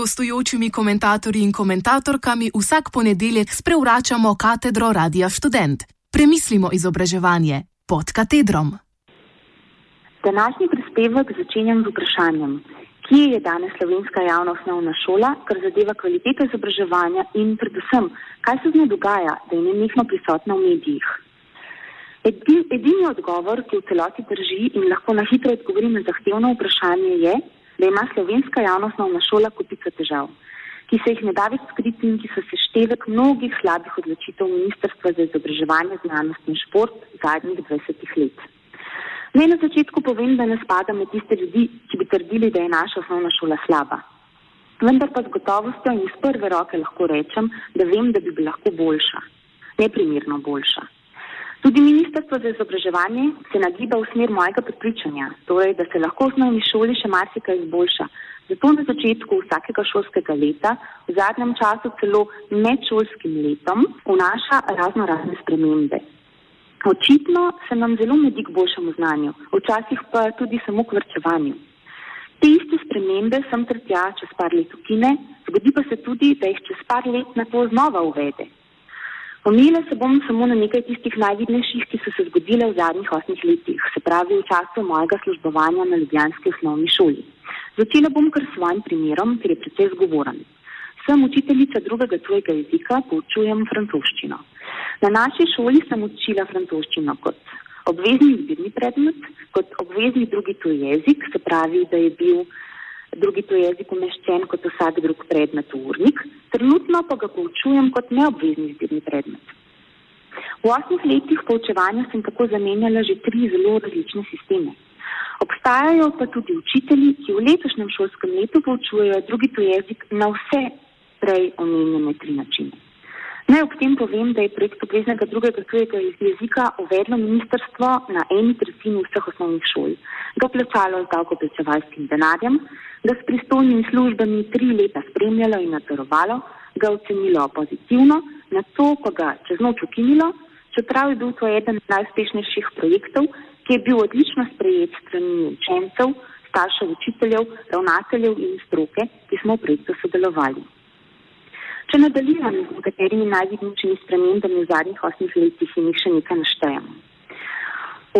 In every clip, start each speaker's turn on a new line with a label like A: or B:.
A: gostujočimi komentatorji in komentatorkami vsak ponedeljek sprevračamo katedro Radia Student. Premislimo izobraževanje pod katedrom.
B: Današnji prispevek začenjam z vprašanjem, kje je danes slovenska javna osnovna šola, kar zadeva kvaliteto izobraževanja in predvsem, kaj se z njo dogaja, da je nenehno prisotna v medijih. Edini odgovor, ki v celoti drži in lahko na hitro odgovori na zahtevno vprašanje, je, da ima slovenska javna osnovna šola kupico težav, ki se jih ne da več skriti in ki so seštevek mnogih slabih odločitev Ministrstva za izobraževanje, znanost in šport zadnjih 20 let. Naj na začetku povem, da ne spadam med tiste ljudi, ki bi trdili, da je naša osnovna šola slaba. Vendar pa z gotovostjo in iz prve roke lahko rečem, da vem, da bi bila lahko boljša, neprimerno boljša. Tudi Ministrstvo za izobraževanje se nagiba v smer mojega prepričanja, torej, da se lahko v osnovni šoli še marsikaj izboljša. Zato na začetku vsakega šolskega leta, v zadnjem času celo med šolskim letom, vnaša razno razne spremembe. Očitno se nam zelo medi k boljšemu znanju, včasih pa tudi samo k vrčevanju. Te iste spremembe sem tretja čez par let ukine, zgodi pa se tudi, da jih čez par let na to znova uvede. Omejila se bom samo na nekaj tistih najvidnejših, ki so se zgodile v zadnjih osmih letih, se pravi v času mojega službovanja na Ljubljanski osnovni šoli. Začela bom kar s svojim primerom, ker je precej zgovoren. Sem učiteljica drugega tujega jezika, poučujem francoščino. Na naši šoli sem učila francoščino kot obvezni izbirni predmet, kot obvezni drugi tuj jezik, se pravi, da je bil drugi tuj jezik umeščen kot vsak drug predmet v urnik, trenutno pa ga poučujem kot neobvezni izbirni predmet. V osmih letih poučevanja sem tako zamenjala že tri zelo različne sisteme. Obstajajo pa tudi učitelji, ki v letošnjem šolskem letu poučujejo drugi tuj jezik na vse prej omenjene tri načine. Naj ob tem povem, da je projekt obveznega drugega tujega jezika uvedlo ministrstvo na eni tretjini vseh osnovnih šol. Ga plačalo z davkoplačevalskim denarjem, ga s pristojnimi službami tri leta spremljalo in nadzorovalo, ga ocenilo pozitivno, na to pa ga čez noč ukinilo, čeprav je bil to eden najuspešnejših projektov, ki je bil odlično sprejet strani učencev, staršev, učiteljev, ravnateljev in stroke, ki smo v projektu sodelovali. Če nadaljujem z nekaterimi najvidnejšimi spremembami v zadnjih osmih letih in jih še nekaj naštejem.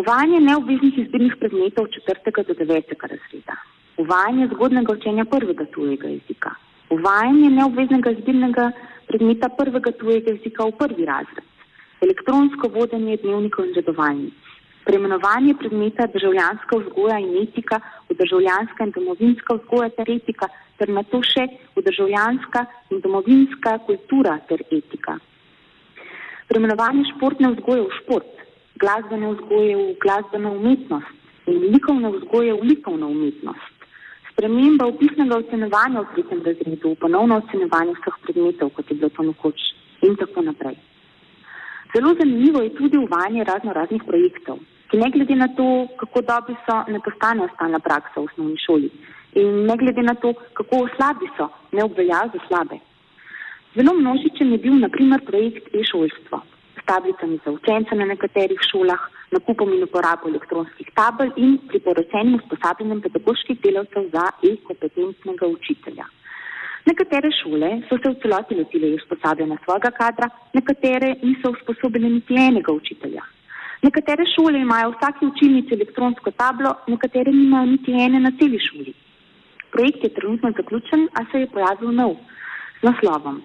B: Uvajanje neobveznih izbirnih predmetov od 4. do 9. razreda, uvajanje zgodnega učenja prvega tujega jezika, uvajanje neobveznega izbirnega predmeta prvega tujega jezika v prvi razred, elektronsko vodenje dnevnikov in redovalnic, Preimenovanje predmeta državljanska vzgoja in etika v državljanska in domovinska vzgoja ter etika, ter na to še v državljanska in domovinska kultura ter etika. Preimenovanje športne vzgoje v šport, glasbene vzgoje v glasbeno umetnost in likovne vzgoje v likovno umetnost. Sprememba upisnega ocenevanja v tretjem razredu, ponovno ocenevanje vseh predmetov, kot je bilo to nekoč in tako naprej. Zelo zanimivo je tudi uvajanje razno raznih projektov ki ne glede na to, kako dobri so, ne postanejo stalna praksa v osnovni šoli. In ne glede na to, kako slabi so, ne obveljajo za slabe. Zelo množičen je bil naprimer projekt e-šolstvo s tablicami za učence na nekaterih šolah, nakupom in uporabo elektronskih tabel in priporočenim usposabljanjem pedagoških delavcev za e-kompetentnega učitelja. Nekatere šole so se v celoti lotile usposabljanja svojega kadra, nekatere niso usposobili niti enega učitelja. Nekatere šole imajo v vsaki učilnici elektronsko tablo, nekatere nimajo niti ene na celi šoli. Projekt je trenutno zaključen, a se je pojavil nov z naslovom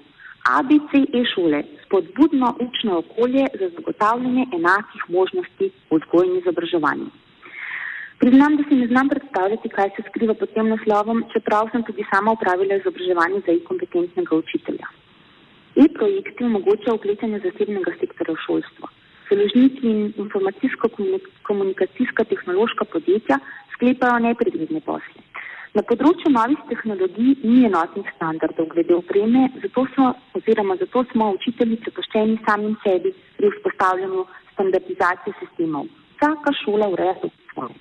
B: ABC e-šole spodbudno učno okolje za zagotavljanje enakih možnosti v vzgoji in izobraževanju. Priznam, da si ne znam predstavljati, kaj se skriva pod tem naslovom, čeprav sem tudi sama upravila izobraževanje za e-kompetentnega učitelja. E-projekti omogočajo vpletanje zasebnega sektora v šolstvo založniki in informacijsko-komunikacijska tehnološka podjetja sklepajo nepredvidne posle. Na področju novih tehnologij ni enotnih standardov glede opreme, zato, so, oziroma zato smo učitelji prepoščeni samim sebi pri vzpostavljanju standardizacije sistemov. Vsaka šola ureja to svoje.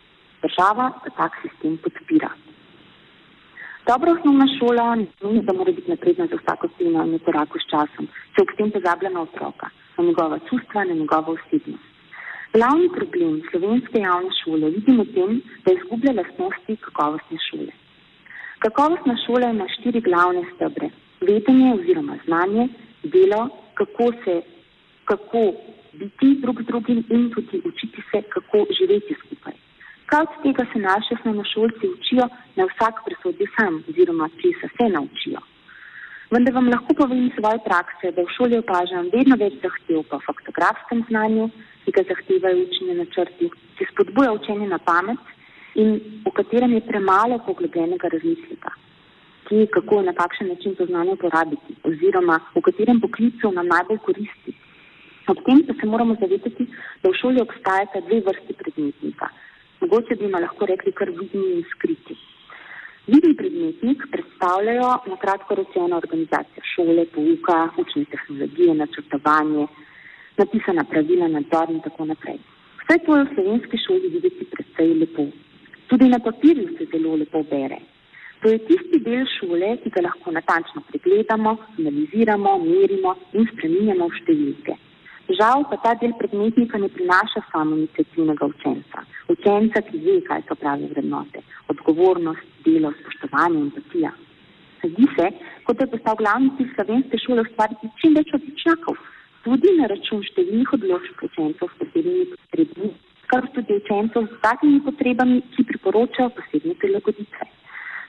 B: Država tak sistem podpira. Dobra osnovna šola ni, da mora biti napredna za vsako ceno in v koraku s časom, če ob tem pozablja na otroka na njegova čustva, na njegovo osebnost. Glavni problem slovenske javne šole vidim v tem, da izgublja lastnosti kakovostne šole. Kakovostna šola ima štiri glavne stebre: vedenje oziroma znanje, delo, kako se, kako biti drug z drugim in tudi učiti se, kako živeti skupaj. Kaj od tega se naši osnovnošolci učijo, na vsak presodi sam oziroma česa se naučijo. Vendar vam lahko povem svoje prakse, da v šoli opažam vedno več zahtev po faktografskem znanju, ki ga zahtevajo učenje na črti, ki spodbuja učenje na pamet in v katerem je premalo poglobljenega razmisleka, ki kako na kakšen način to znanje uporabiti oziroma v katerem poklicu nam najbolj koristi. Ob tem pa se moramo zavedati, da v šoli obstajata dve vrsti predmetnika. Mogoče bi ima lahko rekli kar vidni in skriti. Vidni predmetnik predstavljajo na kratko rečeno organizacijo šole, pouka, učne tehnologije, načrtovanje, napisana pravila, nadzor in tako naprej. Vse to je v slovenski šoli videti predvsej lepo. Tudi na papirju se zelo lepo bere. To je tisti del šole, ki ga lahko natančno pregledamo, analiziramo, merimo in spreminjamo v številke. Žal pa ta del predmetnika ne prinaša samo inicijativnega učenca. Učenca, ki ve, kaj so prave vrednote, odgovornost, delo, spoštovanje in empatija. Zdi se, kot da je postal glavni cilj slovenske šole ustvariti čim več odličjakov, tudi na račun številnih odločb učencev s posebnimi potrebami, kar tudi učencev s takimi potrebami, ki priporočajo posebne prilagoditve.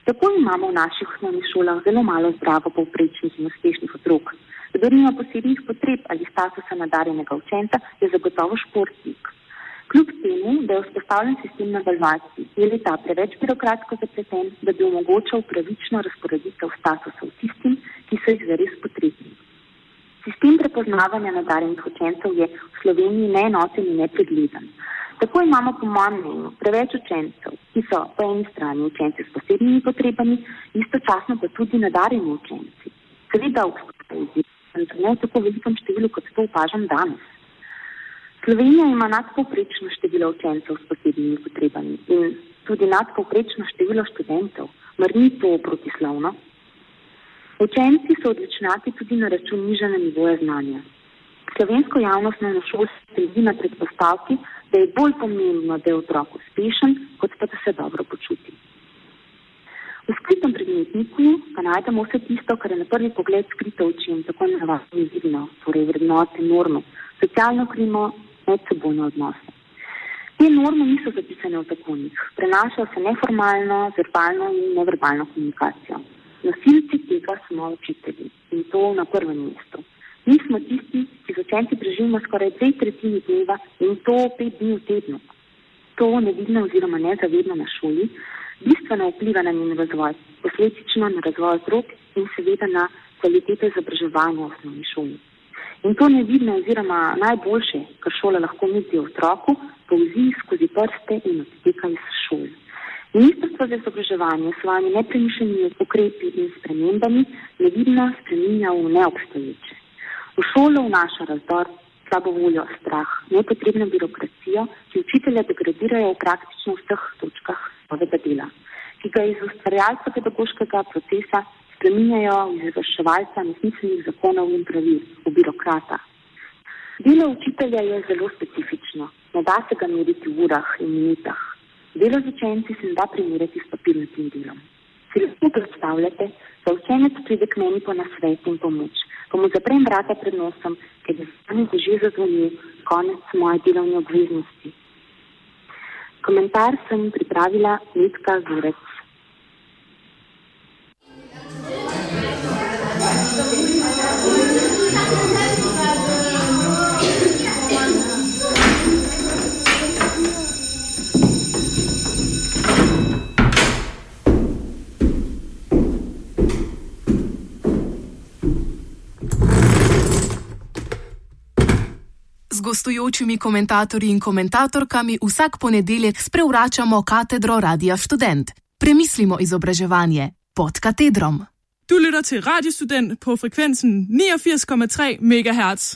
B: Tako imamo v naših osnovnih šolah zelo malo zdravo povprečnih in uspešnih otrok. Kdor nima posebnih potreb ali statusa nadarjenega učenca, je zagotovo športnik. Kljub temu, da je vzpostavljen sistem navalvacij, je leta preveč birokratsko zapleten, da bi omogočal pravično razporeditev statusov tistim, ki so jih zares potrebni. Sistem prepoznavanja nadarjenih učencev je v Sloveniji neenoten in nepregleden. Tako imamo po mojem mnenju preveč učencev, ki so po eni strani učenci s posebnimi potrebami, istočasno pa tudi nadarjeni učenci. Seveda obstajajo ne v tako velikem številu, kot to opažam danes. Slovenija ima nadpovprečno število učencev s posebnimi potrebami in tudi nadpovprečno število študentov, mar ni to protislovno? Učenci so odličnjaki tudi na račun nižanja nivoja znanja. Slovensko javnost na šolstvu temelji na predpostavki, da je bolj pomembno, da je otrok uspešen, kot pa da se dobro počuti. V skritem predmetniku pa najdemo vse tisto, kar je na prvi pogled skrito in tako navadno vidno, torej vrednote, norme, socialno klimo, medsebojne odnose. Te norme niso zapisane v zakonih, prenašajo se neformalno, verbalno in neverbalno komunikacijo. Nosilci tega smo učitelji in to na prvem mestu. Mi smo tisti, ki z učenci preživimo skoraj dve tretjini dneva in to pet dni v tednu. To nevidno oziroma nezavedno na šoli bistveno vpliva na njen razvoj, posledično na razvoj otrok in seveda na kvaliteto izobraževanja v osnovni šoli. In to ne vidno oziroma najboljše, kar šola lahko nudi otroku, povzi skozi prste in odteka iz šol. Ministrstvo za izobraževanje s svojimi nepremišljenimi ukrepi in spremembami nevidno spreminja v neobstoječe. V šolo vnaša razdor, slabo voljo, strah, nepotrebno birokracijo, ki učitelja degradirajo v praktično vseh točkah svojega dela, ki ga iz ustvarjalca pedagoškega procesa spreminjajo iz izvrševalca nesmiselnih zakonov in pravil v birokrata. Delo učitelja je zelo specifično, ne da se ga meriti v urah in minutah. Delo z učenci se ne da primerjati s papirnatim delom. Si lahko predstavljate, da učenec pride k meni po nasvet in pomoč, ko mu zaprem vrata pred nosom, ker je zame že zazvonil konec moje delovne obveznosti Komentar sem pripravila Mitka Zurec.
A: Gostujočimi komentatorji in komentatorkami vsak ponedeljek sprevračamo katedro Radia Student. Premislimo izobraževanje pod katedrom.
C: Du lytter til Radiostudent på frekvensen 89,3 MHz.